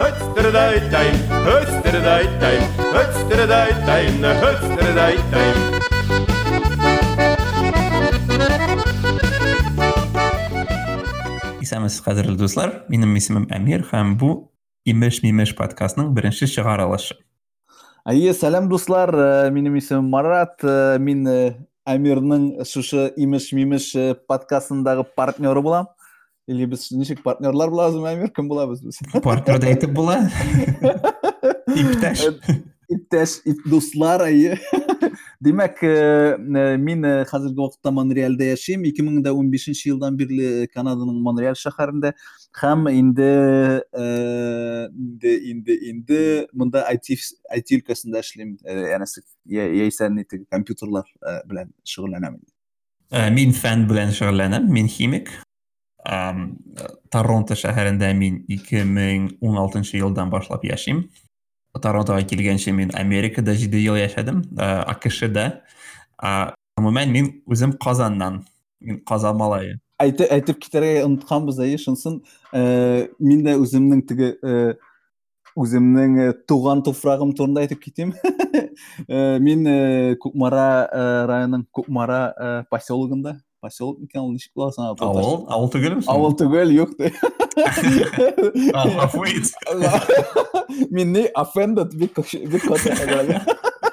Hötsterdajtajn, hötsterdajtajn, hötsterdajtajn, hötsterdajtajn. исәміз қадірлі достар менің есімім әмир һәм бұл имеш мимеш подкастының бірінші шығарылышы Әйе, сәлем дуслар, Ә, минем исемем Марат, Ә, мин ә, Әмирнең шушы имеш-мимеш ә, подкастындагы партнеры булам. Или без ничек партнерлар булабызмы, Әмир? Кем булабыз без? партнер да әйтеп була иптәш Иптәш, ит дуслар, әйе. Димәк, ә, ә, мин ә, хәзерге вакытта Монреальдә яшим. 2015 елдан бирле Канаданың Монреаль шәһәрендә һәм инде ә, инде инде инде монда IT ф- IT өлкәсендә эшлим. Ә, Янәсе я- яисә ни теге компьютерлар ә, белән шөгыльләнәм. Ә, мин фән белән шөгыльләнәм мин химик Ам, Торонто шәһәрендә мин 2016 елдан башлап яшим. Торонтога килгәнче мин америкада җиде ел яшәдем акшда гомумән мин үзем казаннан. Мин казан малае. Әйтеп әйтеп китәргә онытканбыз әйе, шунсын. Ә, дә үземнең теге ә, үземнең ә, туган туфрагым турында Мин ә, Кукмара ә, районының Кукмара ә, поселогында, була соң? авыл авыл түгелме Авыл түгел, юк. гафу ит Мин ни offended бик каты хәбәр.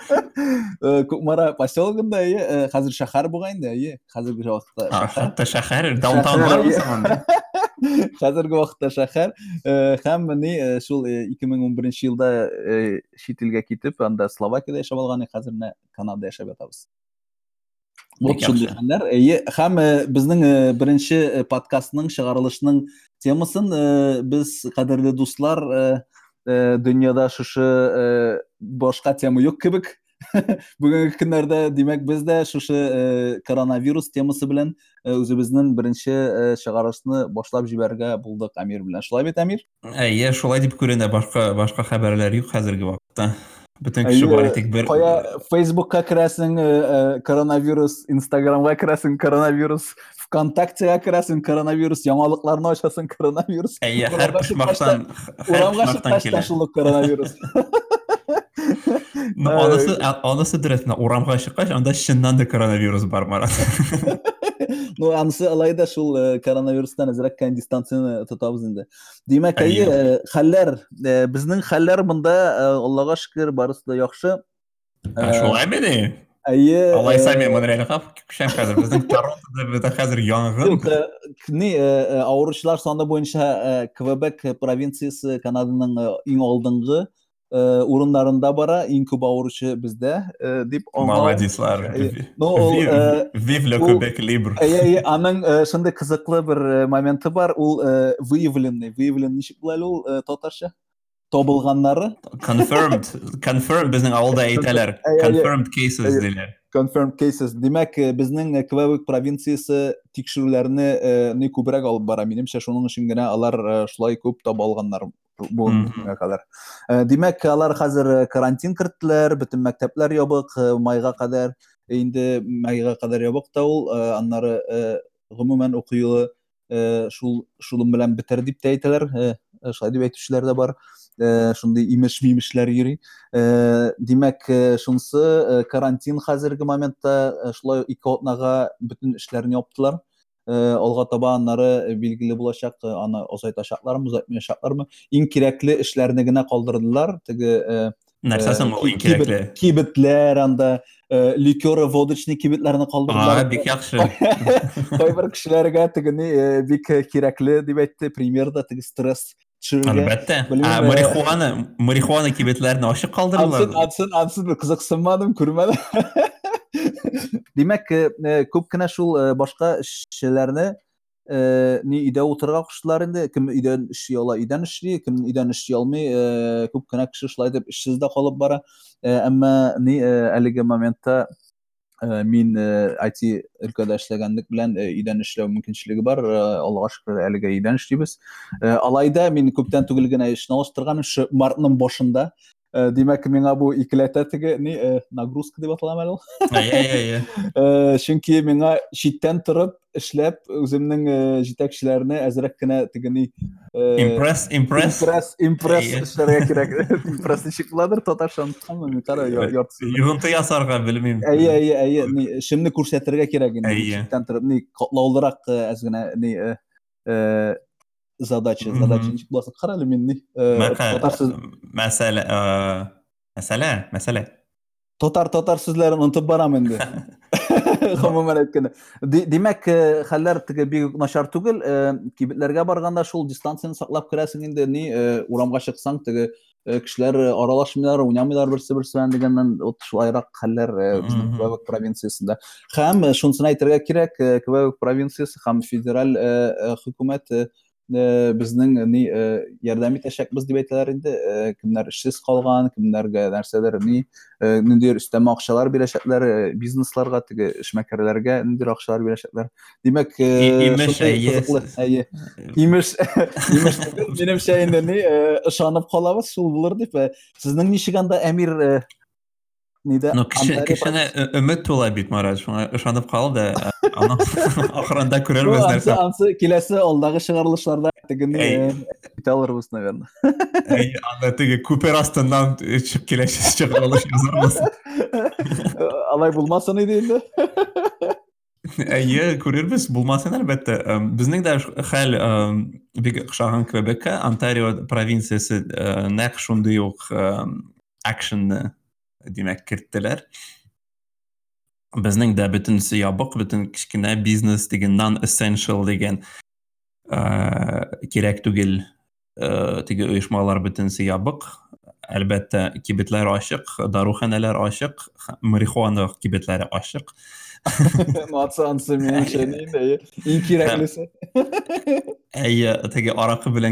Ә, Кукмара поселогында әйе, ә, хәзер шәһәр булган инде, әйе, хәзерге вакытта А, шәһәр. хатта шәһәр даунтаун иә. хәзерге вакытта шәһәр э, һәм э, шул э, 2011 елда э, чит илгә китеп анда словакиядә яшәп алган хәзер менә канадада яшәп ятабыз вот Әйе, һәм безнең э, беренче э, подкастның чыгарылышының темасын э, дуслар э, э, дөньяда шушы башка тема юк кебек. Бүгенге көннәрдә димәк без дә шушы коронавирус темасы белән үзебезнең беренче э, чыгарышны башлап җибәрергә булдык. Әмир белән. Шулай бит, Әмир? әйе шулай дип күренә. Башка башка хәбәрләр юк хәзерге вакытта. Бөтен кеше Әйе, бар итек бер Кая Facebookка керәсең э, э, коронавирус, Instagramга керәсең коронавирус, ВКонтактега керәсең коронавирус, яңалыкларны ачасың коронавирус. әйе Урамга һәр чыккач почмактан та- һәр Урамга почмактан чыккач та килә шул ук коронавирус. Ну, анысы а- анысы дөрес менә урамга чыккач анда чыннан да коронавирус бар марат Ну, анысы алай да шул э, коронавирустан әзрәк кән дистанцияны тотабыз инде. Димәк, әйе, э, хәлләр, э, безнең хәлләр монда, э, Аллага шөкер, барысы да яхшы. Ә, шулай беди Әйе. алайса э, мен монреальга күчәм хәзер безнең торонтода бит хәзер янгын ни авыручылар саны буенча Квебек провинциясы Канаданың иң алдынгы урыннарында бара, иң күп авыручы бездә дип молодецлар. Ну, ул, вив ле кубек либр аның шундый кызыклы бер моменты бар. Ул выявленный, выявлен ничек була ул татарча? Табылганнары, confirmed confirmed безнең авылда әйтәләр confirmed cases диләр confirmed cases. Димәк, э, безнең Квебек провинциясы тикшерүләрне ни күбрәк алып бара. Минемчә, шуның өчен генә алар шулай күп таба алганнар бу Мгм. бүгенгә кадәр. Э, Димәк, алар хәзер э, карантин керттеләр, бөтен мәктәпләр ябык, э, майга кадәр. Инде майга кадәр ябык та ул, э, аннары э, гомумән уку елы э, шул шулым белән бетер дип тә әйтәләр. Э, э, Шулай дип әйтүчеләр дә бар. Э, Шундый имеш-мимешләр йөри. Э, Димәк, э, шунысы э, карантин хәзерге моментта э, шулай ике атнага бөтен эшләрне яптылар. Алга таба аннары билгеле булачак, аны озайтачаклармы, озайтмаячаклармы. Иң кирәкле эшләрне генә калдырдылар. Теге нәрсәсен э, ул иң кирәкле кибетләр анда ликёры водочный кибетләрне калдырдылар. бик яхшы Кайбер кешеләргә теге ни бик кирәкле дип әйтте. Примерда теге стресс әлбәттә э, марихуана марихуана кибетләрне ачык Ансын, калдыралар ансын, ансын бер кызыксынмадым, күрмәдем. Димәк, э, күп кенә шул башка эшчеләрне ни өйдә утырырга куштылар инде. Кем өйдән эшли ала, өйдән эшли, кем өйдән эшли алмый, күп кенә кеше шулай дип эшсез дә калып бара. Әмма ни әлеге моментта мин IT өлкәдә эшләгәнлек белән өйдән эшләү бар. Аллага шөкер, әлегә өйдән эшлибез. Алайда мин күптән түгел генә эшне алыштырганым шу мартның башында Э, димәк миңа бу икеләтә теге ни э, нагрузка дип аталам әле ул Әйе, әйе, әйе. Э, чөнки миңа читтән торып эшләп үземнең э, җитәкчеләрне әзрәк кенә теге ни э, Impress, impress. импресс импресс Әйе. эшләргә кирәк импресс ничек буладыр татарча онытканмын мин кара я- яртысын Йогынты ясарга белмим. әйе әйе әйе ни эшемне күрсәтергә кирәк инде Әйе. читтән торып ни катлаулырак э, әз генә ни э, э, задача Мгм. задача ничек буласын кара әле мин ни э, Мәкә- татар сүз Мәсәлә, э, мәсәлә, мәсәлә. татар татар сүзләрен онытып барам инде гомумән әйткәндә Ди- димәк э, хәлләр теге бик үк начар түгел э, кибетләргә барганда шул дистанцияны саклап керәсең инде ни э, урамга чыксаң теге э, кешеләр э, аралашмыйлар уйнамыйлар берсе берсе белән дигәннән вот шулайрак хәлләр э, безнең Мгм. Квебек провинциясында һәм э, шунысын әйтергә кирәк э, Квебек провинциясы һәм федераль э, э, хөкүмәт э, э, безнең ни э, ярдәм итәчәкбез дип әйтәләр инде Э, кемнәр эшсез калган кемнәргә нәрсәдер ни э, ниндидер өстәмә акчалар бирәчәкләр э, бизнесларга теге эшмәкәрләргә ниндидер акчалар бирәчәкләр димәк э, И- имеш, шундый әйе. кызыклы, әйе имеш имеш түгел, минемчә инде ни э, ышанып калабыз шул булыр дип Э, сезнең ничек анда әмир Антария кешене ö- өмет тула бит, Марат. Шуңа ышанып кал да, ансы, нәрсә. ансы киләсе алдагы чыгарылышларда тегене Әй. итә алырбыз наверное анда теге күпер астыннан чыгып киләчәк чыгарылыш язарбыз. алай булмасын иде инде Әйе, күрербез, булмасын әлбәттә. Дә ш- хәл бик охшаган Квебекка, Онтарио провинциясе э, нәкъ шундый ук акшнны demak kiritdilar bizning bizningda butunisi yopiq butun kichkina biznes degan non essential degan kerak tugul tigi uyushmalar butunisi yopiq albatta kibitlar oshiq dorixonalar oshiq marixuana kibitlari oshiq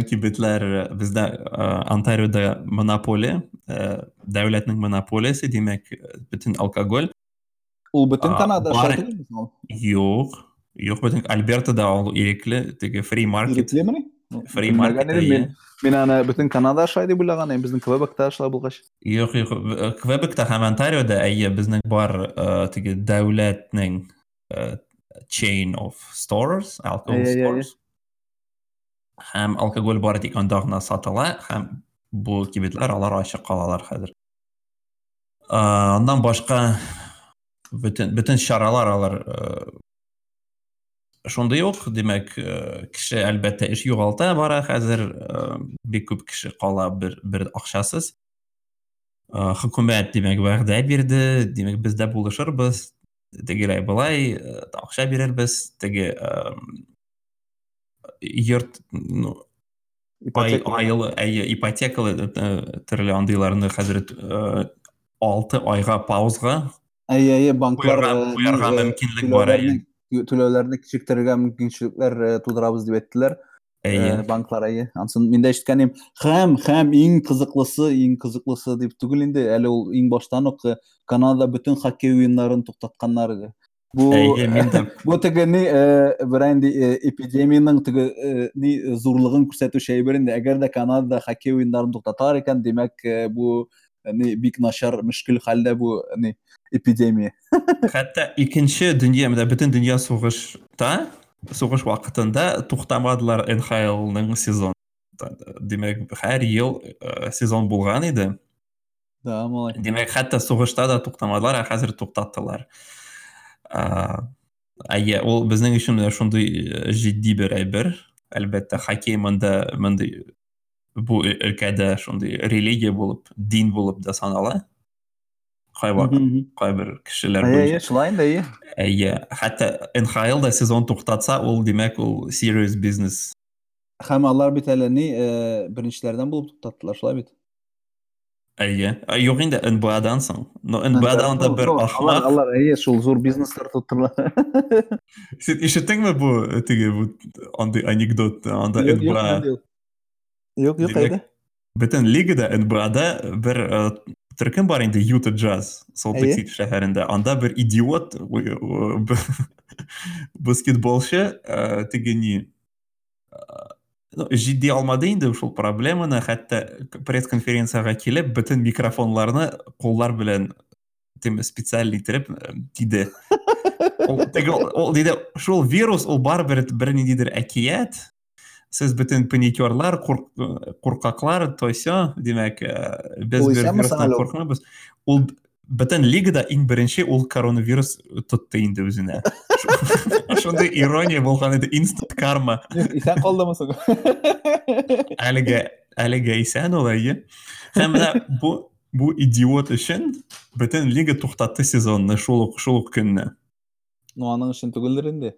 кибетләр э, бездә э, Онтариода монополия, э, дәүләтнең монополиясе, димәк, э, бөтен алкоголь. ул бөтен А, канада бар- шарты түгелме ул? Юк, юк, бөтен Альбертада ул ирекле, теге free market. Ни? Free market. Мин аны бөтен Канада идем, безнең Квебекта шулай булгач. Юк, юк, э, Квебекта һәм Онтариода әйе безнең бар теге дәүләтнең э, chain of stores, alcohol stores. Һәм алкоголь бар тик анда гына сатыла һәм бу кибетләр алар ачык калалар хәзер. Андан башка бөтен бөтен чаралар алар э, шундый ук, димәк, э, кеше әлбәттә эш югалта бара хәзер, э, бик күп кеше кала бер бер акчасыз. Э, Хөкүмәт димәк вәгъдә бирде, димәк без дә булышырбыз, тегеләй былай э, акча бирербез, теге йорт, ну, ай, Ипотека. айлы, әйе, ипотекалы төрле андыйларны хәзер э, алты айга паузга Әйе, әйе, банклар куярга мөмкинлек бар әйе. түләүләрне түләүләрне кичектерергә мөмкинчелекләр э, тудырабыз дип әйттеләр. Әйе. Э, банклар әйе. Ансын мин дә ишеткәнем. Һәм һәм иң кызыклысы, иң кызыклысы дип түгел инде, әле ул иң баштан ук э, Канадада бөтен хоккей уеннарын туктатканнар иде. Бу Әйе, мин дә бу теге ни э, бер инде э, эпидемияның теге э, ни зурлыгын күрсәтүче әйбер инде. Әгәр дә Канадада хоккей уеннарын туктатар икән, димәк э, бу э, ни бик начар мөшкил хәлдә бу ни эпидемия. Хәтта икенче дөнья, менә бөтен дөнья сугышта, сугыш вакытында туктамадылар НХЛның сезон. Димәк, һәр ел э, сезон булган иде. Да, малай. Димәк, хәтта сугышта да туктамадылар, ә хәзер туктаттылар. Әйе, безнең өчен дә шундый э, җитди бер әйбер. Әлбәттә, хоккей монда мондый бу өлкәдә шундый религия булып, дин булып да санала. Кайвак, Мгм. кайбер кешеләр Әйе, шулай инде, әйе. Әйе, хәтта НХЛ да сезон туктатса, ул димәк ул serious business. Һәм алар бит әле ни э, беренчеләрдән булып туктаттылар, шулай бит. Әйе. Ә, Юк инде НБАдан соң. Но НБАда анда бер Ну, алар, ахмак. алар әйе, шул зур бизнеслар тоттылар. Син ишеттеңме бу теге андый анекдот анда НБА юк, Димәк, әйдә. бөтен лигада НБАда бер э, төркем бар инде Юта Jazz, Солт Әйе. Сити шәһәрендә. Анда бер идиот уй, уй, б- баскетболчы э, теге э, ну, җитди алмады инде шул проблеманы хәтта пресс конференцияга килеп бөтен микрофоннарны куллар белән тем тиде теге ул диде шул вирус ул барыбер бер ниндидер әкият сез бөтен паникерлар куркаклар то все Ул бер исәнме вирустан ул бөтен лигада иң беренче ул коронавирус тотты инде үзенә шундай ирония булган иде инстант карма. Исән калдымы соң әлегә әлегә исән ул әйе һәм бу бу идиот өчен бөтен лига туктатты сезонны шул ук шул ук ну аның өчен түгелдер инде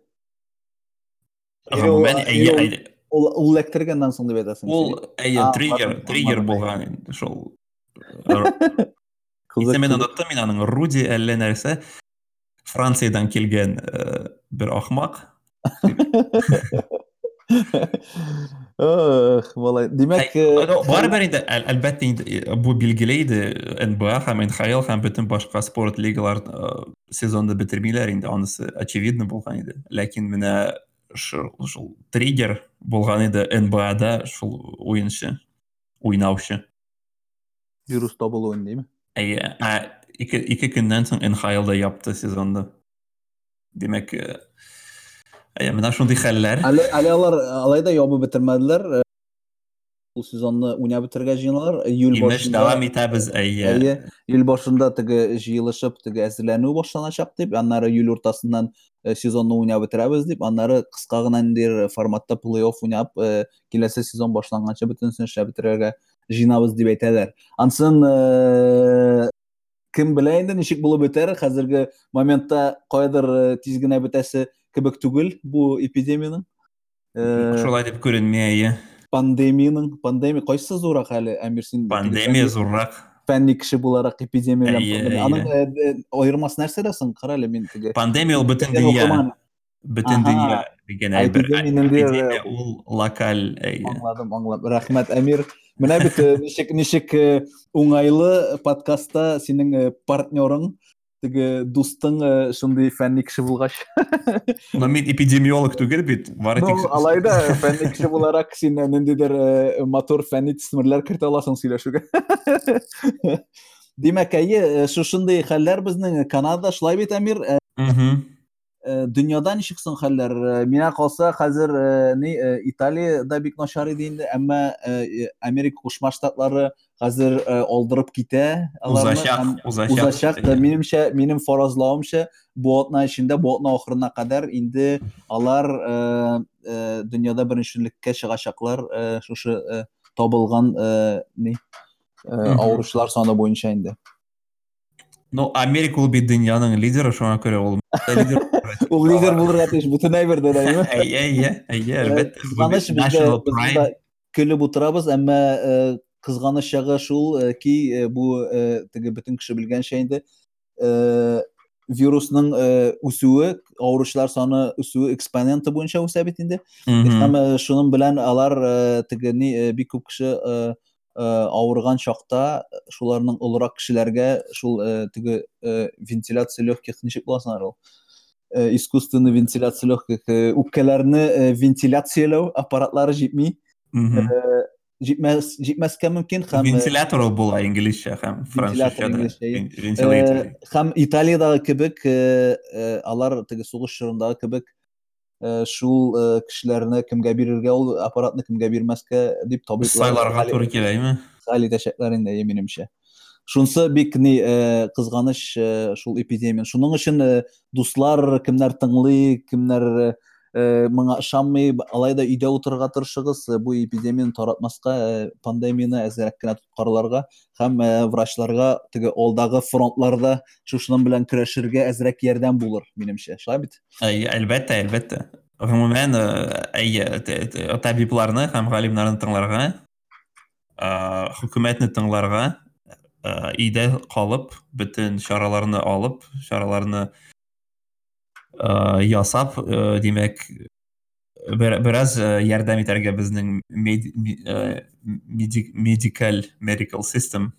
гомумән Ул- әйе ул- әйе ул ул эләктергәннән соң дип әйтәсең ул әйе А, триггер триггер шул Кызык, Исемен кызык. оныттым мин аның Руди әллә нәрсә Франциядән килгән э, бер ахмак Ох, малай. Димәк, э, барыбер инде әл- әлбәттә инде бу билгеле иде НБА һәм НХЛ һәм бөтен башка спорт лигалар э, сезонды бетермиләр инде анысы очевидно булган иде ләкин менә шул триггер булган иде НБАда шул уенчы уйнаучы вирус табылуын дейме? әйе ә ике ике көннән соң НХЛда япты сезонды демәк э, әйе менә шундый хәлләр әле алар алайда ябып бетермәделәр. Сезонны уйнап бетергә җыеналар. Июль имеш башында дәвам итәбез әйе Әйе, июль башында теге җыелышып, теге әзерләнү башланачак дип, аннары июль уртасыннан сезонны уйнап бетерәбез дип, аннары кыска гына форматта плей-офф уйнап, киләсе сезон башланганча бөтенсен эшләп бетерергә җыенабыз дип әйтәләр. Ансын кем белә инде ничек булып бетәр, хәзерге моментта кайдыр тиз генә бетәсе кебек түгел бу эпидемияның. Шулай дип әйе пандемияның, пандемия кайсы зурак әле, Әмир син? пандемия зуррак фәнни кеше буларак эпидемия аның э, э, аермасы нәрсәдә соң? Кара әле мин теге пандемия оқырман. бөтен Аха. дөнья дигән әйбер Эпидемия ул локаль аңладым аңладым. Рәхмәт әмир менә бит э, ничек э, уңайлы подкастта синең э, теге дустың шундый фәнни кеше булгач но мин эпидемиолог түгел бит бары тик алайда фәнни кеше буларак син ниндидер э, матур фәнни төсмерләр кертә аласың сөйләшүгә димәк әйе шушындый хәлләр безнең канадада шулай бит әмир? Дөньяда ничек соң хәлләр. Миңа калса хәзер ни италиядә бик начар иде инде әмма америка кушма штатлары э, алдырып китә аларны узачак узачак минемчә минем фаразлавымча бу атна эчендә бу атна ахырына кадәр инде алар дөньяда беренчелеккә чыгачаклар э, табылган ни Мгм. авыручылар саны буенча инде ну америка ул бит дөньяның лидеры шуңа күрә ул ул лидер булырга тиеш Бу кызганыч бит бездә national без pride. монда көлеп утырабыз әмма кызганыч чагы шул э, ки э, бу э, теге бөтен кеше белгәнчә инде. Вирусның үсүе авыручылар саны үсүе экспоненты буенча үсә бит инде. Һәм шуның белән алар теге бик күп кеше авырган чакта шуларның олырак кешеләргә шул теге вентиляция легких ничек була соң ул искусственный вентиляция легких үпкәләрне вентиляцияләү аппаратлары җитми. Инглизчә һәм Вентилятор французча инглизчә, әйе. да вентилятор Э, һәм Италиядагы кебек алар теге сугыш чорындагы кебек шул кешеләрне кемгә бирергә ул аппаратны кемгә бирмәскә дип табиблар сайларга туры киләме хәл итәчәкләр инде минемчә шунсы бик ни кызганыч шул эпидемия шуның өчен э, дуслар кемнәр тыңлый кемнәр э, моңа ышанмый алайда өйдә утырырга тырышыгыз э, бу эпидемияны таратмаска э, пандемияны әзрәк кенә тоткарларга һәм э, врачларга теге алдагы фронтларда шушының белән көрәшергә әзрәк ярдәм булыр минемчә шулай бит? Әйе әлбәттә әлбәттә. Гомумән әйе табибларны һәм галимнарны тыңларга хөкүмәтне тыңларга өйдә калып бөтен чараларны алып чараларны э, ясап э, димәк бер- бераз э, ярдәм итәргә безнең меди- ми- э, меди- медикаль medical system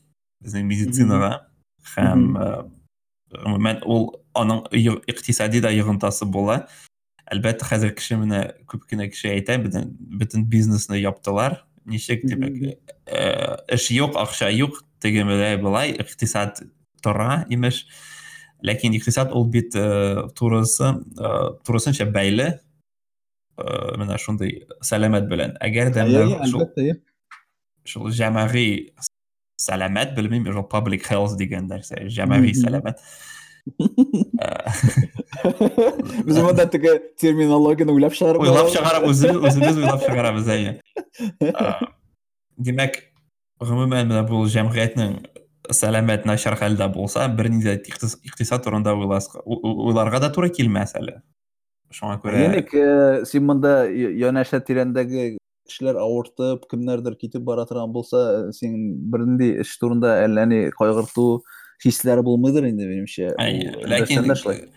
безнең медицинага һәм э, гомумән ул аның йы- икътисади да йогынтасы була әлбәттә хәзер кеше менә күп кенә кеше әйтә бөтен бөтен бизнесны яптылар ничек димәк э, эш юк акча юк теге беләй болай икътисад тора имеш ләкин икътисад ул бит э, турысы э, турысынча бәйле э, менә шундый сәламәт белән әгәр дә Иә, менә иә, шул- әлбәттә, иә. шул җәмәгый сәламәт белмим шул public health дигән нәрсә җәмәгый Мгм. сәламәт Э, Без монда теге терминологияны уйлап чыгарып уйлап алабыз. чыгарып үзебез үзебез уйлап чыгарабыз әйе Э, димәк гомумән менә бу җәмгыятьнең сәламәт начар хәлдә булса бернинди икътис- икътисад турында уйларга да туры килмәс әле шуңа күрә Яник, э, син монда я- янәшә тирәндәге кешеләр авыртып, кемнәрдер китеп бара торган булса, э, син бернинди эш турында әллә ни кайгырту хисләре булмыйдыр инде минемчә. Ләкин шулай.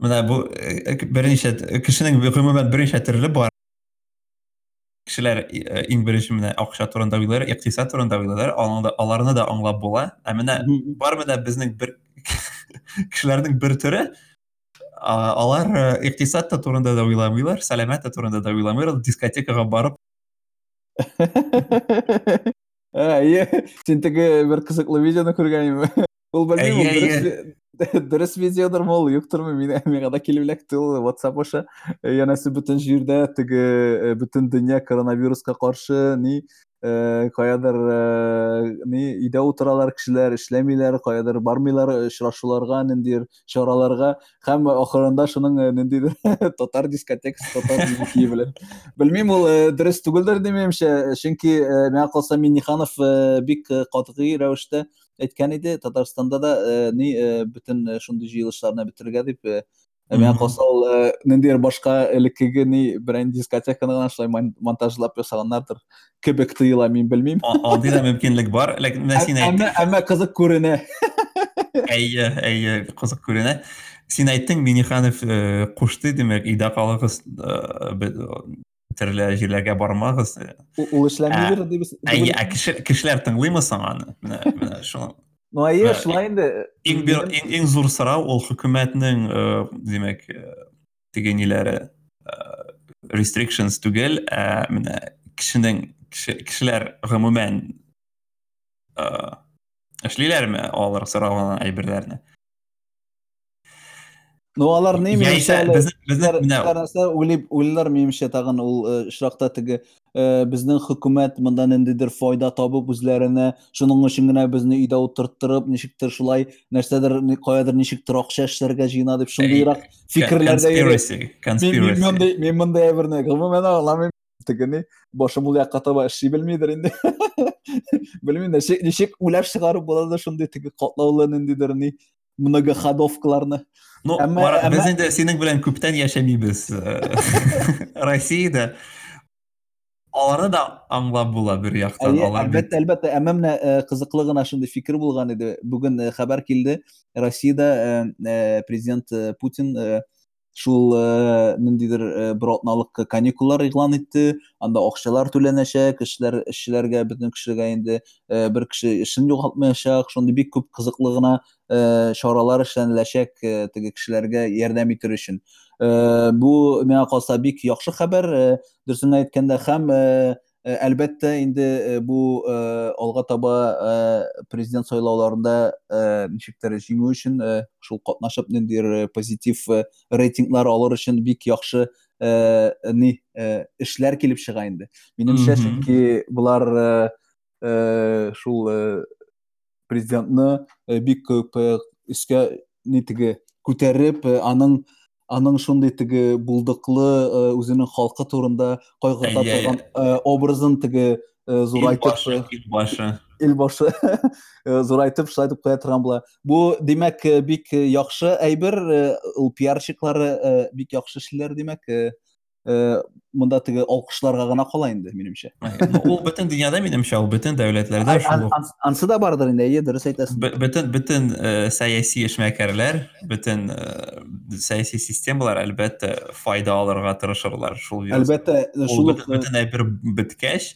менә бу э, берничә кешенең гомумән берничә төрле бар кешеләр э, иң беренче менә акча турында уйлар икътисад турында уйлар аларны аларны да аңлап була ә менә Мгм. бар менә безнең бер кешеләрнең бер төре алар э, икътисад та турында да уйламыйлар сәламәт турында да уйламыйлар дискотекага барып Әйе, син теге бер кызыклы видеоны күргәнме? Ул ул Әйе, дөрес ви- дөрес видеодыр ул, юктырмы? Мин миңа да килеп эләкте ул WhatsApp аша. Янәсе бөтен җирдә теге э, бөтен дөнья коронавируска каршы ни каядыр ни өйдә утыралар кешеләр, эшләмиләр, каядыр бармыйлар очрашуларга, ниндидер чараларга һәм ахырында шуның ниндидер татар дискотекасы, татар музыки белән. Белмим, ул дөрес түгелдер димәмчә, чөнки миңа калса Минниханов э, бик катгый рәвештә әйткән иде, Татарстанда да ни җыелышларны бетергә дип э, Миңа Мгм. калса ул э, ниндидер башка элеккеге ни дискотеканы гына шулай мон- монтажлап ясаганнардыр кебек тоела, мин белмим. а- андый да мөмкинлек бар ләкин менә син Әмма кызык күренә. әйе әйе кызык күренә син әйттең миниханов кушты демәк өйдә калыгыз җирләргә бармагыз Ул- Ул эшләмидер дип. әйе кешеләр тыңлыймы соң аны менә менә шуны Ну әйе, шулай инде. иң иң, иң зур сорау ул хөкүмәтнең димәк теге ниләре restrictions түгел ә менә кешенең кеше- кешеләр гомумән эшлиләрме алар сораган әйберләрне Ну алар уйлап уйлар минемчә тагын ул э, очракта э, безнең хөкүмәт монда ниндидер файда табып үзләренә шуның өчен генә безне өйдә утырттырып ничектер шулай нәрсәдер каядыр ничектер акча эшләргә җыена дип шундыйрак фикерләрдә conspiracy мондай әйберне гомумән аңламыйм. Башым ул якка таба эшли белмидер инде. Белмим ничек ничек уйлап чыгарып була да шундый теге катлаулы ниндидер ни многоходовкаларны. Ну, Әмма- Марат, әмма- без инде синең белән күптән яшәмибез э, Россиядә. Аларны да аңлап була бер яктан. Әйе, Алар бит- әлбәттә, әлбәттә. Әмма менә э, кызыклы гына шундый фикер булган иде. Бүген э, хәбәр килде. Россиядә э, э, президент э, Путин э, шул э, ниндидер э, бер атналык каникуллар игълан итте. Анда акчалар түләнәчәк, кешеләр эшчеләргә, бөтен кешеләргә инде э, бер кеше эшен югалтмаячак. Шундый бик күп кызыклы гына э, чаралар эшләнеләчәк э, теге кешеләргә ярдәм итер өчен. Бу миңа калса бик яхшы хәбәр. Дөресен әйткәндә һәм Әлбәттә инде бу алга таба президент сайлауларында ничектер җиңү өчен шул катнашып ниндидер позитив рейтинглар алыр өчен бик яхшы ни эшләр килеп чыга инде. Минемчә, чөнки булар шул президентны бик күп өскә ни теге күтәреп аның аның шундый теге булдыклы үзенең халкы турында кайгырта Әйе, торган э, образын э, зурайтып илбашы. ил башы зурайтып шулай дип куя торган була. Бу димәк э, бик яхшы әйбер, ул пиарщиклары бик яхшы эшләр димәк. Э, э, Монда теге алкышларга гына кала инде минемчә. Ну, Ул бөтен дөньяда минемчә, ул бөтен дәүләтләрдә Ай, шул. ан- ан- Ансы да бардыр дөрес әйтәсең. Бö- Бөтен бөтен э, сәяси эшмәкәрләр, бөтен э, сәяси системалар әлбәттә файда алырга тырышырлар шул. Әлбәттә, Ул шул беткәч,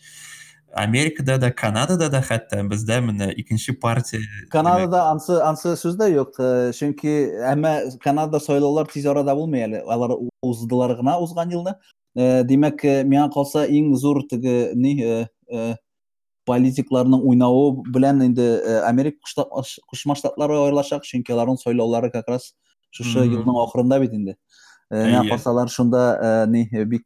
Америкада да, Канадада да хәтта бездә менә икенче партия Канадада ансы ансы сүз дә юк, э, чөнки әмма Канада сайлаулар тиз арада булмый әле. Алар уздылар гына узган елны. Э, Димәк, э, миңа калса иң зур теге ни политикларның уйнавы белән инде Америка Кушма Штатлары аерылачак, чөнки аларның сайлаулары как раз шушы елның ахырында бит инде. Миңа калсалар шунда ни бик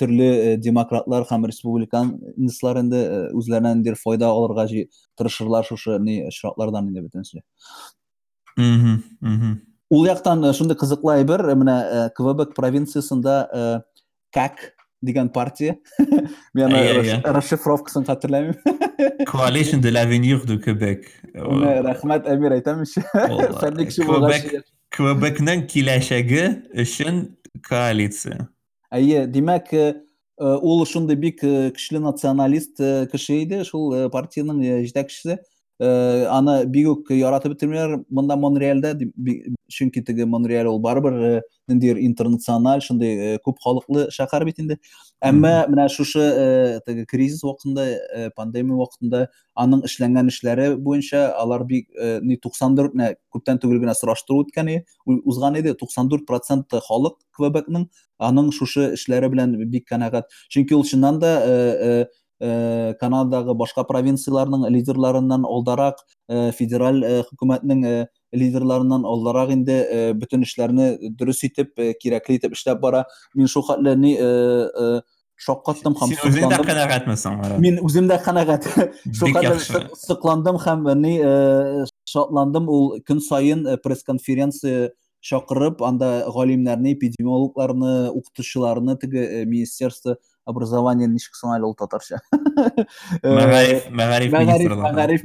э, демократлар һәм республиканецлар инде үзләренә ниндидер файда алырга тырышырлар шушы ни очраклардан инде мгм. Ул яктан шундый кызыклы әйбер, э, менә Квебек провинциясында КАК дигән партия. Әйе. расшифровкасын хәтерләмим. Coalition de l'avenir du Québec. Уны рәхмәт Әмир әйтәмеш. Ул, Фәнни кеше Quebec- булгач. Quebecның киләчәге өчен коалиция. Әйе, димәк, э, э, ул шундый бик э, көчле националист кеше иде, шул партияның. Э, Аны бик үк яратып бетермиләр монда би- чөнки теге Монреаль ул барыбер ниндидер интернациональ, шундый күп халыклы шәһәр бит инде. Әмма менә шушы теге кризис вакытында, пандемия вакытында аның эшләнгән эшләре буенча алар бик ни 94 нә күптән түгел генә сораштыру үткән иде, узган иде. 94% халык Квебекның аның шушы эшләре белән бик канәгать. Чөнки ул чыннан да э, э, Канададагы башка провинцияларның лидерларыннан алдарак, э, федераль э, хөкүмәтнең лидерларыннан алдарак инде бөтен эшләрне дөрес итеп, кирәкле итеп эшләп бара. Мин шул хәтле ни шаккаттым һәм Син үзең дә канәгатьмесең? Мин үзем дә канәгать. Шул хәтле сокландым һәм ни шатландым. Ул көн саен э, пресс-конференция чакырып, анда галимнәрне, эпидемиологларны, укытучыларны теге министерство соң әле ул татарча? Э, Мәгариф, мәгариф Мәгариф,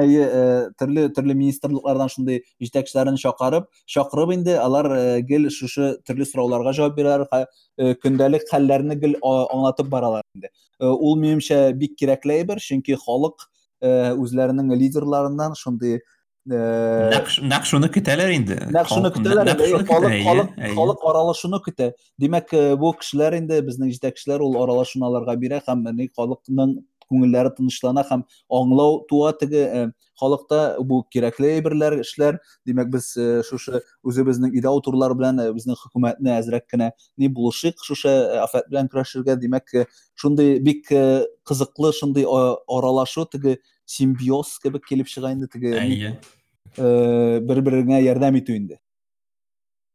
әйе э, төрле төрле министрлыклардан шундый җитәкчеләрен чакырып, чакырып инде алар э, гел шушы төрле сорауларга җавап бирәләр, һә, э, көндәлек хәлләрне гел аңлатып баралар инде. Э, Ул минемчә бик кирәкле әйбер, чөнки халык э, үзләренең лидерларыннан шундый naq shuni kutalar endi naq shuni kutalar endi qolip qolip aralashuvni kuta demak bu kishilar endi bizning ishdagilar ul aralashuvlarga bera ham xalqning ko'ngillari tinchlana ham anglov tuva tigi e, xalqda bu kerakli birlar ishlar demak biz shusha o'zimizning idao turlar bilan bizning hukumatni azrakkina ни bo'lishik шушы afat белән көрәшергә. demak шундый бик кызыклы, шундый аралашу tigi симбиоз кебек килеп чыга инде теге ни, Әйе. э, бер-береңә ярдәм итү инде.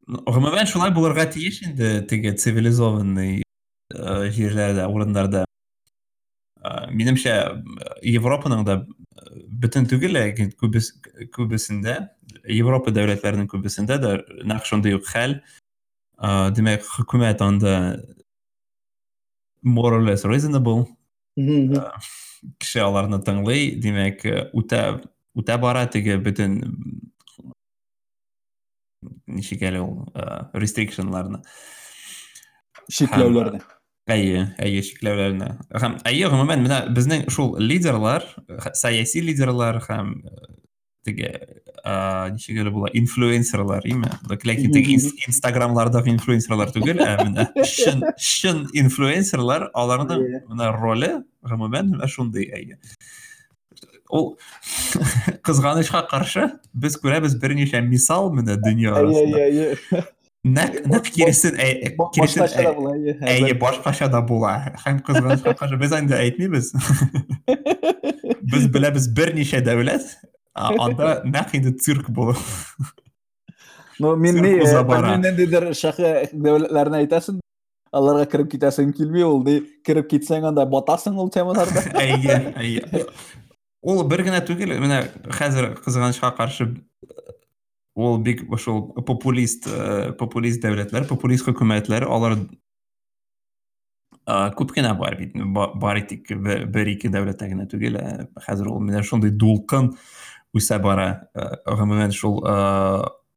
Гомумән шулай булырга тиеш инде теге цивилизованный җирләрдә, урыннарда. Э, Минемчә, Европаның да бөтен түгел, ләкин күбесендә, Европа дәүләтләренең күбесендә дә нәкъ шундый ук хәл. Димәк, хөкүмәт анда more or less reasonable, кеше аларны тыңлый, димәк, э, үтә үтә бара теге бөтен ничек әле ул э, restrictionларны. Шикләүләрне. Әйе, әйе, шикләүләрне. Һәм әйе, гомумән, менә безнең шул лидерлар, х- саяси лидерлар һәм э, теге а, ничек әле була, инфлюенсерлар, име? Ләкин теге инс- инстаграмлардагы инфлюенсерлар түгел, ә менә чын, чын инфлюенсерлар, аларның Әйе. менә роле гомумән менә шундый, әйе. Ул кызганычка каршы без күрәбез берничә мисал менә дөнья Әйе, арасында. әйе, әйе. Нәкъ нәкъ киресен, әй- Ба- киресен Башкача да әй- була, әйе. Әйе, башкача да була. Һәм кызганычка каршы без инде әйтмибез. Без беләбез берничә дәүләт, а анда нәкъ инде цирк булыр. Ну, ниндидер шәһәр дәүләтләрне әйтәсен, аларга кереп китәсең килми, ул ди, кереп китсәң анда батасың ул темаларда. Әйе, әйе. Ул бер генә түгел, менә хәзер кызганычка каршы ул бик шул популист э, популист дәүләтләр, популист хөкүмәтләр, алар а, күп кенә бар бит. Ба- Бар тик бер ике дәүләттә генә түгел. ә, Хәзер ул менә шундый дулкын үсә бара. Ә, Гомумән шул ә,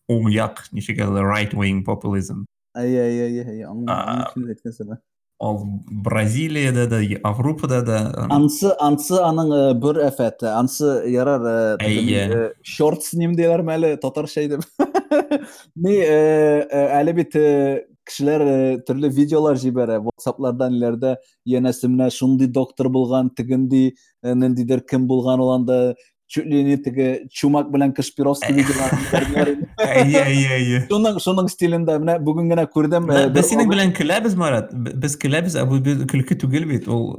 уң як, ничек әле right wing populizm. Әйе, әйе, әйе, әйе. Ал Бразилиядә дә, Европада да. Ансы, ансы аның э, бер афәт. Ансы ярар э, э, short сним диләр мәле татарча итеп. Ни э, э, әле бит э, кешеләр э, төрле видеолар җибәрә WhatsApp'лардан иләрдә янәсе менә шундый доктор булган тегенди э, ниндидер кем булган ул анда чумак белән кашпировский видеоларын әйе әйе әйе шуның шуның стилендә менә бүген генә күрдем э, без синең белән көләбез марат. Без көләбез ә бу көлке түгел бит ул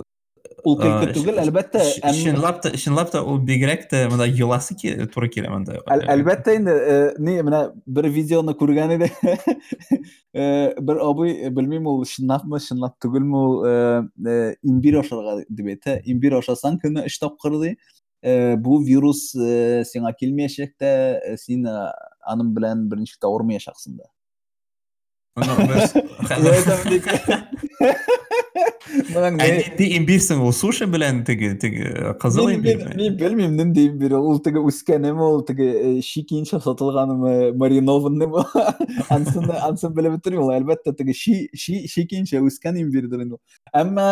ул көлке э, түгел әлбәттә чынлап та чынлап та ул бигрәк тә монда еласы туры килә монда. Әл, әлбәттә инде э, ни менә бер видеоны күргән иде. Э, бер абый э, белмим ул чынлапмы чынлап түгелме ул э, э, имбирь ашарга дип әйтә имбирь ашасаң көненә өч тапкыр ди. Э, бу вирус э, сиңа килмәячәк тә э, син э, аның белән берничек тә авырмаячаксың да Не- Ти имбирсең ул суши белән теге теге кызыл Мин белмим нинди имбирь ул. Теге үскәнеме ул теге ши кийинчә сатылганымы маринованныймы ансын ансын белеп бетермим ул әлбәттә теге ши ши ши кийинчә үскән имбирдер инде. Әмма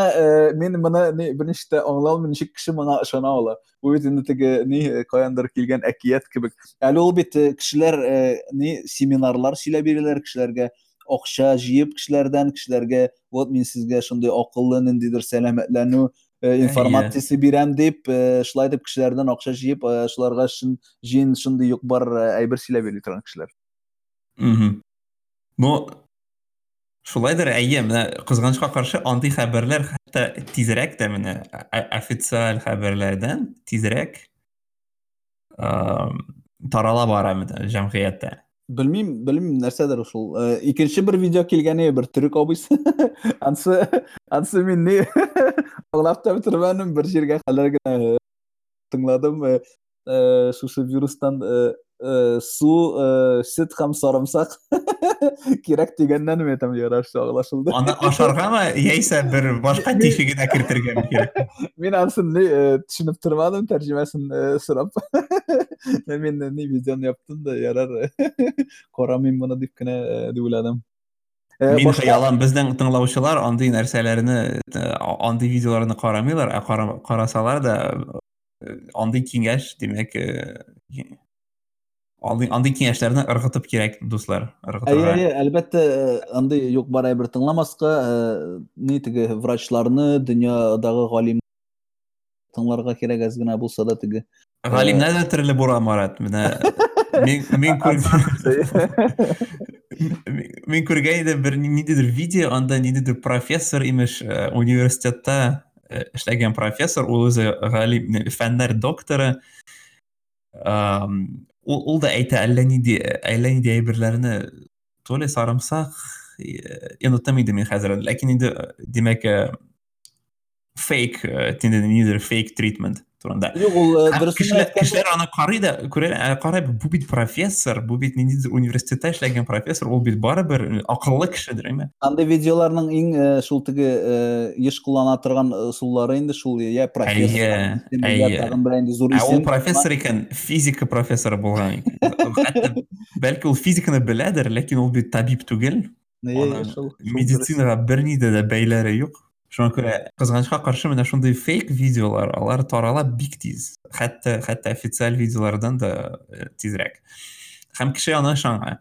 мин моны тә аңламыйм ничек кеше моңа ышана ала. Бу бит инде теге ни каяндыр килгән әкият кебек. Әле ул бит кешеләр ни семинарлар сөйләп бирәләр кешеләргә акча җыеп кешеләрдән кешеләргә вот мин сезгә шундый акыллы ниндидер сәламәтләнү э, информациясе бирәм дип э, шулай дип кешеләрдән акча җыеп э, шуларга шун җин шундый юк бар э, әйбер сөйләп йөри торган кешеләр. Мгм. Ну, шулайдыр, әйе, менә кызганычка каршы андый хәбәрләр хәтта тизрәк тә менә о- официаль хәбәрләрдән тизрәк ам, тарала бара менә җәмгыятьтә. Белмим, белмим нәрсәдер шул. Э, Икенче бер видео килгәне бер төрек абыйсы. Ансы ансы мин ни аңлап та җиргә хәлләр генә э, тыңладым. э, Шушы вирустан э, э, су, э, сөт һәм сарымсак кирәк дигәннән мен әйтәм ярашты аңлашылды. Аны ашаргамы, яисә бер башка тишегенә кертергәме кирәк? Мин ансын ни э, төшенеп тормадым тәрҗемәсен э, сорап. Мин ни видеоны яптым да ярар карамыйм моны дип кенә э, дип уйладым. Э, Мин башка- хыялам, безнең тыңлаучылар андый нәрсәләрне, э, андый видеоларны карамыйлар, ә кара- карасалар да э, андый киңәш, димәк, э, андый андый киңәшләрне ыргытып кирәк, дуслар, Әйе, ыргытырга. әйе, әлбәттә, э, андый юк бар әйбер тыңламаска, э, ни теге врачларны, дөньядагы галим тыңларга кирәк әз генә булса да теге. Галимнәр дә төрле бура Марат. Менә мин мин күр мин күргән идем бер ниндидер видео, анда ниндидер профессор имеш э, университетта э, эшләгән профессор, ул үзе галим, не, фәннәр докторы. Ам, Ул ул да әйтә әллә нинди әллә нинди әйберләрне то ли сарымсак, э, онытам инде мин хәзер, ләкин инде э, димәк э, фейк, э, тинде ниндидер фейк treatment. Турында. Юк, ул э, аны карый да, күрә, ә, карай, бу бит профессор, бу бит ниндидер университетта эшләгән профессор, ул бит барыбер э, акыллы кешедер, әйме? андый видеоларның иң э, шул э, еш куллана торган ысуллары инде шул я профессор, тагын инде зур исем. профессор икән, физика профессоры икән. Хәтта бәлки ул физиканы беләдер, ләкин ул бит табиб түгел. Медицинаға берни дә бәйләре юк. Шуңа күрә кызганычка каршы менә шундый фейк видеолар, алар тарала бик тиз. Хәтта хәтта официаль видеолардан да э, тизрәк. Һәм кеше аны ышана.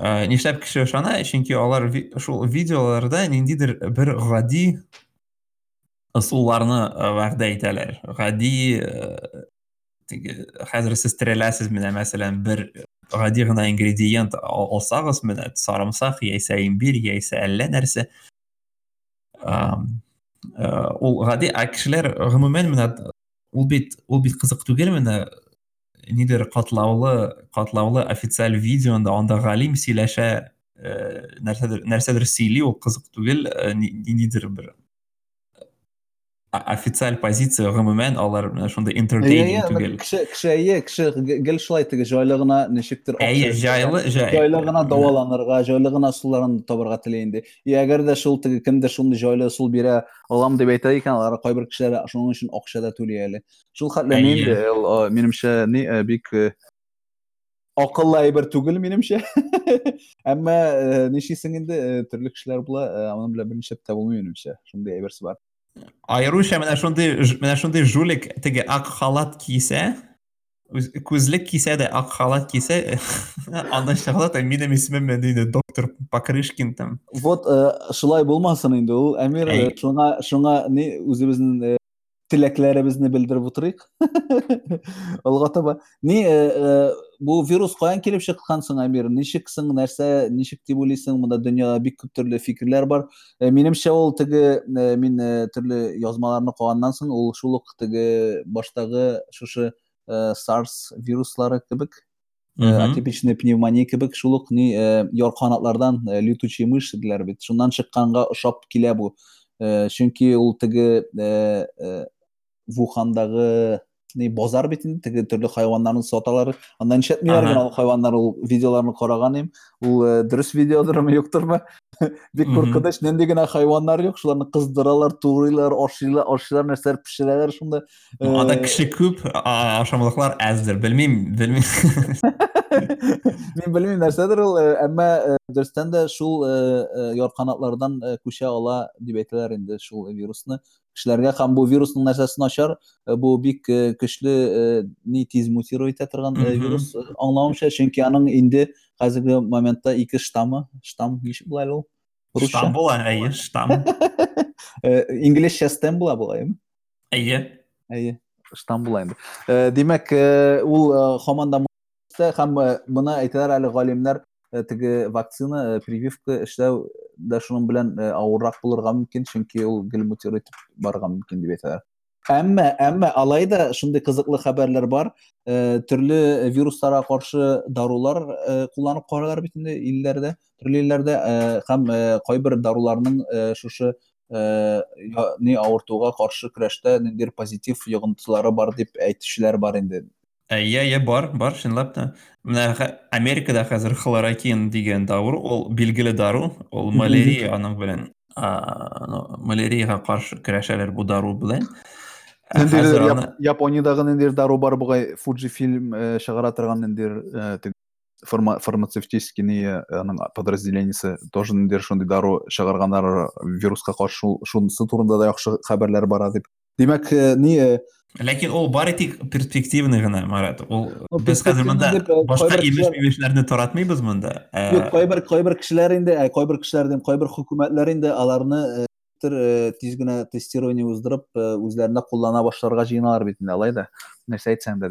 Э, Нишләп кеше ышана? Чөнки алар ви- шул видеоларда ниндидер бер гади ысулларны э, вәгъдә итәләр. Гади э, теге хәзер сез тереләсез менә мәсәлән бер гади гына ингредиент ал- алсагыз менә сарымсак яисә имбирь яисә әллә нәрсә Э, ул гади ә кешеләр гомумән менә ул бит ул бит кызык түгел менә нидер катлаулы катлаулы официаль видеонда анда галим сөйләшә э, нәрсәдер нәрсәдер сөйли ул кызык түгел э, ни- ниндидер бер о- официаль позиция гомумән алар менә шундай Әйе, entertaining әйе, түгел кеше кеше әйе, кеше гел шулай теге җайлы гына ничектер әйе акча- җайлы җай- җайлы гына дәваланырга, җайлы гына суларын табарга инде. И әгәр дә шул теге кемдер шундый җайлы сул бирә алам дип әйтә икән, алар кайбер кешеләр шуның өчен акча да түли әле. Шул хәтле Әйе. а, минемчә ни э, бик э, акыллы әйбер түгел минемчә. Әмма э, нишисең инде э, төрле кешеләр була, э, аның белән берничә тә булмый минемчә. Шундый әйберсе бар. Айруча менә шундый ж- менә шундый жулик теге ак халат кийсә, Үз- күзлек кисә дә ак халат кисә андан чыгыла да минем исемем инде доктор покрышкин там. Вот э, шулай булмасын инде ул. Әмир э, шуңа шуңа ни үзебезнең э, теләкләребезне белдереп утырыйк. Алга таба ни э, э, бу вирус каян килеп чыккан соң Әмир? Ничек соң нәрсә, ничек дип уйлыйсың? Монда дөньяда бик күп төрле фикерләр бар. Э, Минемчә ул теге э, мин э, төрле язмаларны куганнан соң ул шул ук теге баштагы шушы SARS вируслары кебек атипичный пневмония кебек шул ук ни э, яр канатлардан летучий мышь диләр бит шуннан чыкканга ошап килә бу чөнки ул теге вухандагы ни базар бит инде теге төрле хайваннарны саталар. Андан нишәтмиләр Ага. генә ул хайваннар ул видеоларны караган идем ул э, дөрес видеодырмы юктырмы бик Мгм. куркыныч нинди генә хайваннар юк шуларны кыздыралар тугрыйлар ашыйлар ашыйлар нәрсәләр пешерәләр шунда. Анда Э, кеше күп а- ашамлыклар әздер белмим белмим Мин белмим нәрсәдер ул, э, әмма э, дөрестән дә шул ярканатлардан күчә ала дип әйтәләр инде шул вирусны. Кешеләргә һәм бу вирусның нәрсәсе начар э, бу бик э, көчле э, ни тиз мутируй итә торган вирус аңлавымча чөнки аның инде хәзерге моментта ике штаммы. Штамм ничек була ул? Русча. Штам була әйе штам Э, инглизчә стем була бугаймы әйе. Әйе, штам була инде. Димәк, ул һаман да һәм моны әйтәләр әле галимнәр. Э, теге вакцина, э, прививка эшләү дә шуның белән э, авыррак булырга мөмкин, чөнки ул гел мутир итеп барырга мөмкин дип әйтәләр. Әмма, әмма алай да шундый кызыклы хәбәрләр бар. Төрле вирустарга каршы дарулар кулланып каралар бит инде илләрдә, төрле илләрдә һәм кайбер даруларның шушы ни авыртуга каршы көрәштә ниндидер позитив йогынтылары бар дип әйтүчеләр бар инде. Әйе әйе бар бар чынлап та хә- америкада хәзер хлорокин дигән дауыр ул билгеле дару Мгм. малярия аның белән а, ну, маляриягә каршы көрәшәләр бу дару белән Ә, Ниндидер хәзер Яп- аны Япониядагы ниндидер дару бар бугай Fujifilm э, чыгара торган э, тег- фарма- фармацевтический э, аның подразделениесе тоже шундый дару чыгарганнар вируска каршы шул- шунысы турында да яхшы хәбәрләр бара дип. Димәк, э, ни э, ләкин ул бары тик перспективный гына марат дип, э, башка кайбер имеш кешеләр- мимешләрне таратмыйбыз монда Ә, кайбер кайбер кешеләр инде, ә, кешеләр дим, кайбер хөкүмәтләр инде аларны тиз генә тестирование уздырып, э, үзләренә куллана башларга җыеналар бит инде, алай да. Әйтсәң дә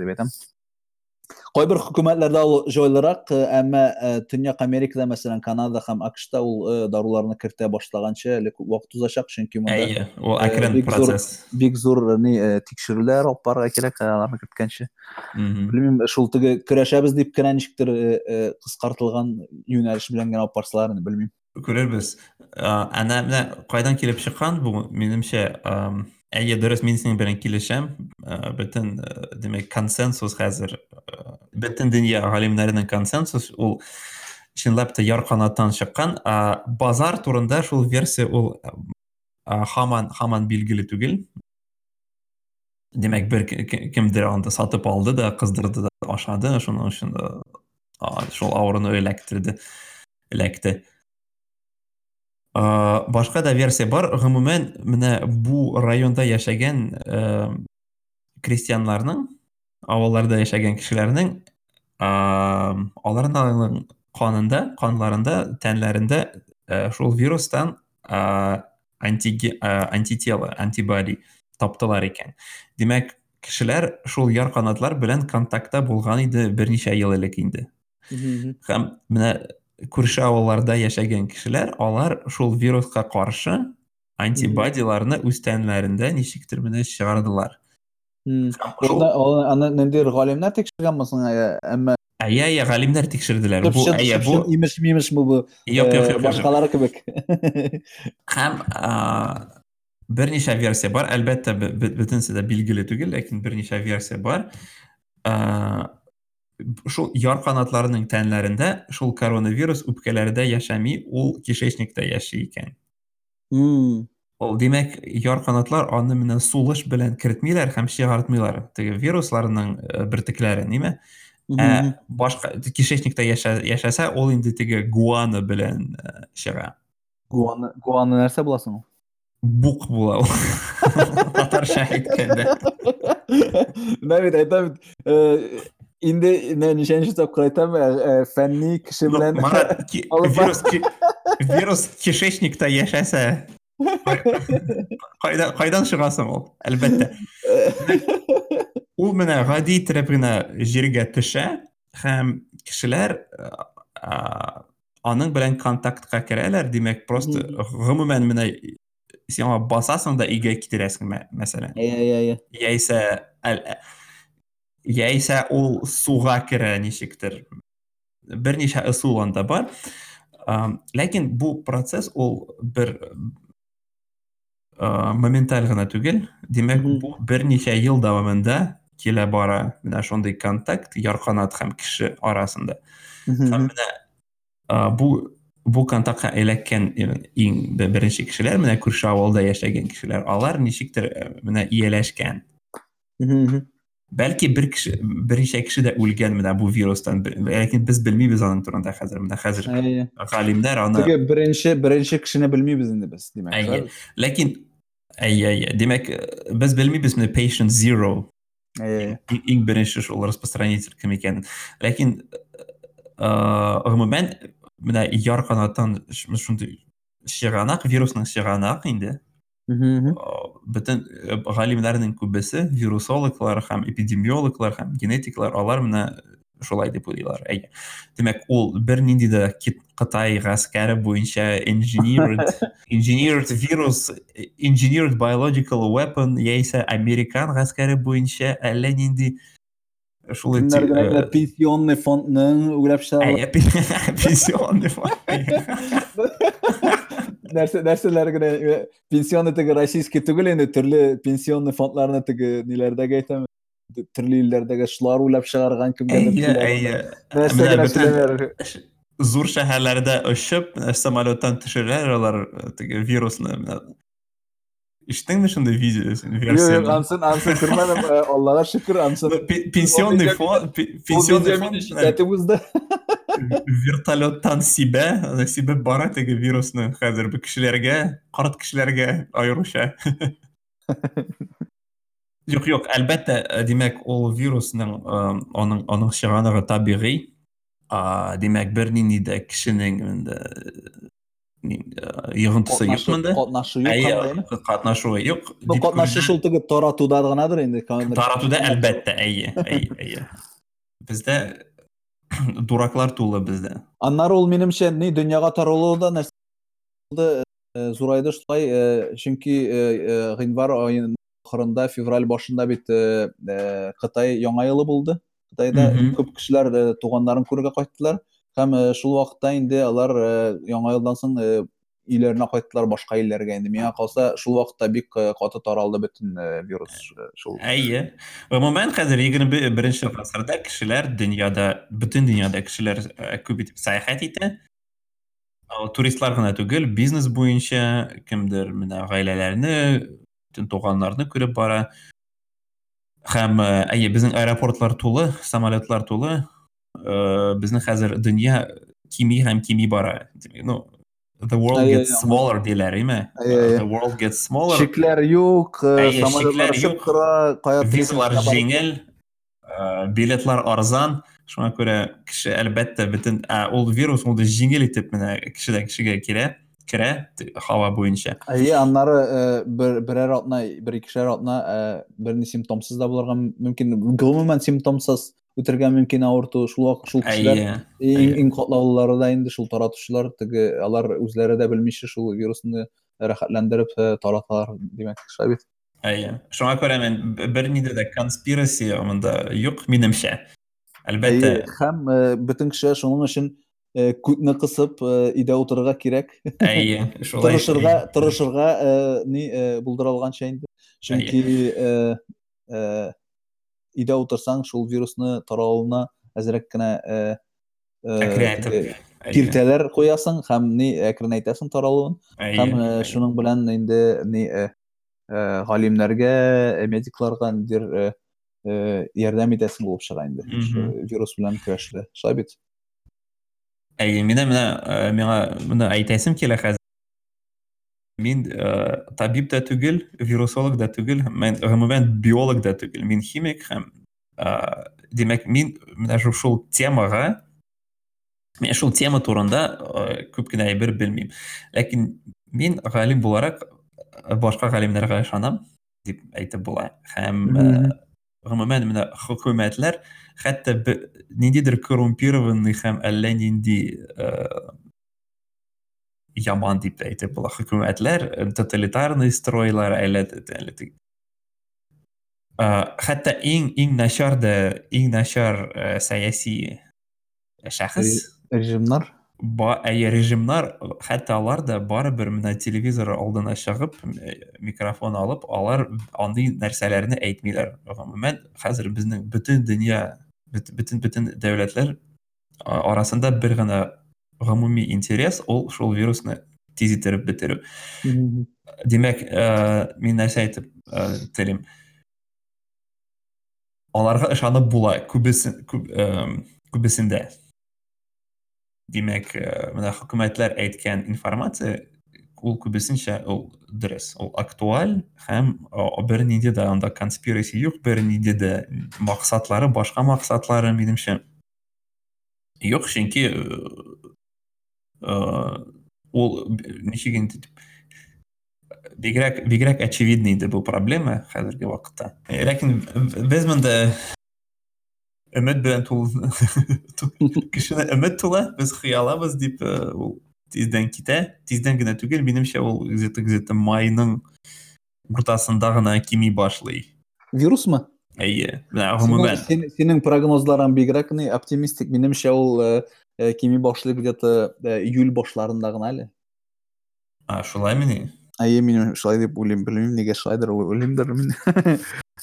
Кайбер хөкүмәтләрдә ул җайлырак, э, әмма э, Төньяк Америкада, мәсәлән, Канада һәм АКШта ул э, даруларны кертә башлаганча әле күп вакыт узачак, чөнки монда ул әкрен процесс. бик зур ни тикшерүләр алып барырга кирәк аларны керткәнче. Белмим, шул теге көрәшәбез дип кенә ничектер кыскартылган юнәлеш белән генә алып барсалар, белмим. күрербез Ә, әнә менә кайдан килеп чыккан бу минемчә әйе дөрес мин синең белән килешәм. Ә, бөтен демәк консенсус хәзер бөтен дөнья галимнәренең консенсус ул чынлап та яр канаттан чыккан Ә, базар турында шул версия ул ә, һаман һаман билгеле түгел ки- ки- кемдер аны сатып алды да кыздырды да ашады. Шуның а, шул авыруны эләктерде эләкте Ә, башка да версия бар. Гомумән менә бу районда яшәгән ә, крестьяннарның авылларда яшәгән кешеләрнең ә, аларның канында канларында тәннәрендә ә, шул вирустан ә, антиге- ә, антитела антибоди таптылар икән димәк кешеләр шул яр канатлар белән контактта булган иде берничә ел элек инде һәм менә күрше авылларда яшәгән кешеләр алар шул вируска каршы антибодиларны үз тәннәрендә ничектер менә чыгардылар Һәм шул- Аны аны ниндидер галимнәр тикшергәнме соң, ә, әмма әйе әйе галимнәр тикшерделәр бу Төпчен, әйе бу төпчен, имеш мимеш бу бу юк э, юк юк, юк башкалары кебек. һәм а, берничә версия бар әлбәттә бе- бе- бөтенсе дә билгеле түгел ләкин берничә версия бар А, шул яр канатларының тәннәрендә шул коронавирус үпкәләрдә яшәми ул кишечникта яши икән М. Ул димәк яр канатлар аны менә сулыш белән кертмиләр һәм чыгартмыйлар теге вирусларның э, бөртекләрен, ниме? Ә башка кишечникта яшә, яшәсә, ул инде теге гуана белән э, чыга. Гуаны гуаны нәрсә була соң? ул? Бук була ул. Татарча әйткәндә. менә бит әйтәм бит э, инде менә ничәнче тапкыр әйтәм э, фәнни кеше Ну, белән Марат, ки- Алып бар. вирус ки- вирус кишечникта яшәсә кайдан кайдан чыгасың ул әлбәттә ул менә гади иттереп генә җиргә төшә һәм кешеләр а, аның белән контактка керәләр димәк просто гомумән менә сиңа басасың да өйгә китерәсең мә- мәсәлән Иә, иә, иә. яисә әл- яисә ул суга керә ничектер берничә ысул анда бар Ам, ләкин бу процесс ул бер а, моменталь гына түгел димәк Мгм. бу берничә ел дәвамында килә бара менә шундый контакт ярканат һәм кеше арасында һәм Мгм. менә а, бу бу контактка эләккән э, иң бе- беренче кешеләр менә күрше авылда яшәгән кешеләр алар ничектер э, менә ияләшкән Мгм. бәлки бер кеше берничә кеше дә үлгән менә бу вирустан бе- ләкин без белмибез аның турында хәзер менә хәзер Иә, иә. галимнәр аны Теге беренче беренче кешене белмибез инде без, димәк. Әйе. шулай бит? ләкин әйе әйе демәк э, без белмибез менә patient zero Әйе, әйе. иң- иң беренче шул распространитель кем икәнен ләкин э, гомумән менә яр канаттан ш- шундый чыганак вирусның инде Мгм, мгм. Э, э, күбесе вирусологлар һәм эпидемиологлар һәм генетиклар алар менә шулай дип уйлыйлар. Әйе. Демәк ул бер нинди дә Кит- кытай гаскәре буенча engineered engineered virus engineered biological weapon яисә американ гаскәре буенча әллә нинди шул Кемнәр генә әйтә, пенсионный фондның уйлап пенсионный фонд нәрсәләр генә э, пенсионный теге российский түгел инде төрле пенсионный фондларны теге ниләрдәге әйтәм төрле илләрдәге шулар уйлап чыгарган кемгәдер әйе әйе нәрсә Менә генә бөтен- сөйләнәләр. зур шәһәрләрдә очып менә самолеттан төшерәләр алар э, теге вирусны менә ишеттеңме шундый видео Юк, юк, версияны ансын ансын күрмәдем. э, Аллага шөкер, ансын. Пе- пенсионный видео- фонд пе- Ул пенсионный видео фонд мине менә шикләтеп узды. вертолеттан сибә аны сибеп бара теге вирусны хәзер бу кешеләргә карт кешеләргә аеруча юк юк әлбәттә э, димәк ул вирусның э, аның аның чыганыгы табигый А, димәк бер нинди дә кешенең инде ни- э, йогынтысы юк монда Катнашы юк Әйе, кандай. катнашуы юк Ну, дип катнашы күрдем. шул теге таратуда гынадыр инде. таратуда әлбәттә әйе әйе әйе бездә дураклар тулы бездә Аннары ул минемчә ни дөньяга таралуы да э, зурайды шулай, чөнки гыйнвар аеның ахырында, февраль башында бит Кытай яңа елы булды. Кытайда күп кешеләр туганнарын күрергә кайттылар һәм шул вакытта инде алар яңа елдан соң өйләренә кайттылар башка илләргә инде. Миңа калса шул вакытта бик э, каты таралды бөтен э, вирус э, шул. әйе гомумән хәзер егерме беренче гасырда кешеләр дөньяда бөтен дөньяда кешеләр э, күп итеп сәяхәт итә Ал туристлар гына түгел бизнес буенча кемдер менә гаиләләрне бөтен туганнарны күреп бара һәм э, әйе безнең аэропортлар тулы самолетлар тулы Э, безнең хәзер дөнья кими һәм кими бара Демәк, ну the world gets smaller Әйе, әйе. the world gets smaller. Кая визалар телефонга барып- жеңел э, билетлар арзан шуңа күрә кеше әлбәттә бөтен ә, ул вирус ул да жеңел итеп менә кешедән кешегә керә керә һава буенча Әйе, аннары бер берәр атна, бер икешәр атна берни симптомсыз да булырга мөмкин. Гомумән симптомсыз үтергә мөмкин авырту. Шул вак шул кешеләр әйе иң әйе. иң катлаулылары да инде шул таратучылар, теге алар үзләре дә белмичә шул вирусны рәхәтләндереп э, тараталар, димәк, шулай бит. әйе шуңа күрә мен б- бер ниндә дә конспираси монда юк минемчә әлбәттә һәм э, бөтен кешеләр шуның өчен э, күтне кысып өйдә утырырга кирәк. әйе шулай тырышырга тырышырга ни э, булдырылганча инде чөнки э, э, өйдә утырсаң шул вирусны таралуына әзрәк кенә э, э, Әйе, киртәләр куясың һәм ни әкренәйтәсең таралуын. Әйе, һәм э, шуның белән инде ни э, э, галимнәргә э, медикларга э, э, ярдәм итәсең булып чыга инде. Вирус белән көрәштә шулай бит әйе менә менә э, миңа моны әйтәсем килә мин э, табиб да түгел вирусолог да түгел мен гомумән биолог да түгел мин химик һәм э, демәк мин менә шул- шул темага мен шул тема турында э, күп кенә әйбер белмим ләкин мин галим буларак э, башка галимнәргә ышанам дип әйтеп була һәм э, Мгм. гомумән менә хөкүмәтләр хәтта бе- ниндидер коррумпированный һәм әллә нинди стройлар әллә т- т- әллә т- Э, хәтта иң иң начар да иң начар э, сәяси шәхес режимнар ба әйе режимнар хәтта алар да барыбер менә телевизор алдына чыгып э, микрофон алып алар андый нәрсәләрне әйтмиләр гомумән хәзер безнең бөтен дөнья бөт- бөтен бөтен дәүләтләр а- арасында бер генә гомуми интерес ул шул вирусны тиз иттереп бетерү демәк э, мин нәрсә әйтеп э, телим аларга ышанып була күбесен күп, эм, күбесендә демәк э, менә хөкүмәтләр әйткән информация ул күбесенчә ул дөрес ул актуаль һәм о, бер нинди дә анда конспираcy юк бер нинди дә максатлары башка максатлары минемчә юк чөнки э, ул б- ничек инде дип бигрәк бигрәк очевидный инде бу проблема хәзерге вакытта. Э, ләкин без монда өмет белән тул кешене өмет тула без хыялабыз дип э, ул тиздән китә. Тиздән генә түгел минемчә ул где-то где-то майның уртасында гына кими башлый. Вирусмы гомумән Сен- синең прогнозларың бигрәк ни оптимистик минемчә ул кими башлый где-то э, июль башларында гына әле а шулаймыни әйе мин шулай дип уйлыйм белмим нигә шулайдыр уй- уйлыймдыр мин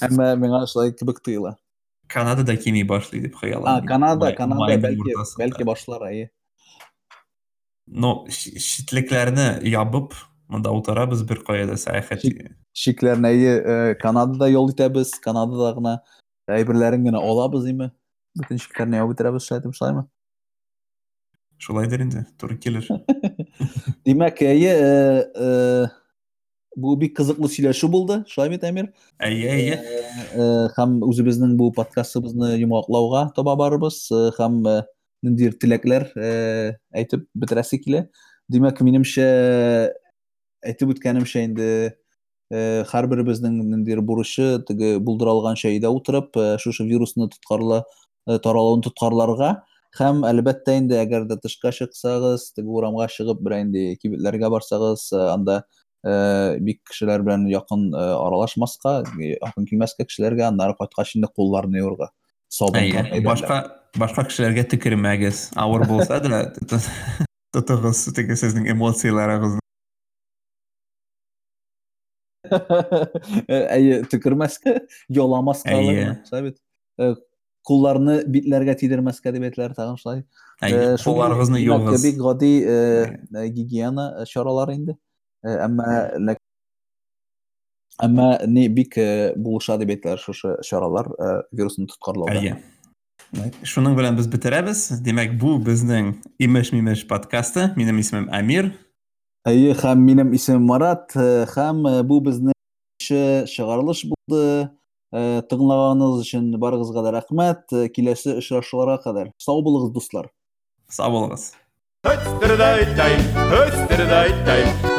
әмма миңа шулай кебек тоела канадада кими башлый дип а хыялланам канада канада бәлки бәлки башлар әйе но ш- читлекләрне ябып монда утырабыз бер кайда сәяхәт Чит- шикләрне әйе канадада ял итәбез канадада гына әйберләрен генә алабыз име бөтен шикләрне ябып бетерәбез дип шулаймы шулайдыр инде туры килер димәк әйе бу бик кызыклы сөйләшү булды шулай бит әмир әйе әйе. Һәм үзебезнең бу подкастыбызны йомгаклауга таба барыбыз һәм ниндидер теләкләр әйтеп бетерәсе килә димәк минемчә әйтеп үткәнемчә инде э, һәрберебезнең ниндидер бурычы теге булдырылганча өйдә утырып э, шушы вирусны тоткарла таралуын тоткарларга һәм әлбәттә инде әгәр дә тышка чыксагыз теге урамга чыгып бер инде кибетләргә барсагыз э, анда бик кешеләр белән якын аралашмаска якын килмәскә кешеләргә аннары кайткач инде кулларны юырга сабын башка башка кешеләргә төкермәгез авыр булса да тотыгыз теге сезнең эмоцияларыгызны әйе төкермәскә яламаска Әйе. шулай бит Э, кулларны битләргә тидермәскә дип әйтәләр тагын шулай кулларыгызны югыз бик гади гигиена чаралары инде. Әмма әмма ни бик булыша дип әйтәләр шушы чаралар э, вирусны тоткарлауда шуның белән без бетерәбез демәк бу безнең имеш мимеш подкасты. Минем исемем әмир. Әйе һәм минем исемем марат э, һәм э, бу безнең чыгарылыш булды. Э, тыңлаганыңыз өчен барыгызга да рәхмәт. Киләсе очрашуларга кадәр. Сау булыгыз дуслар. Сау булыгыз.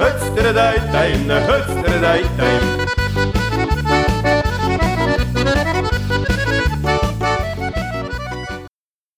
Hötsterdajtajn.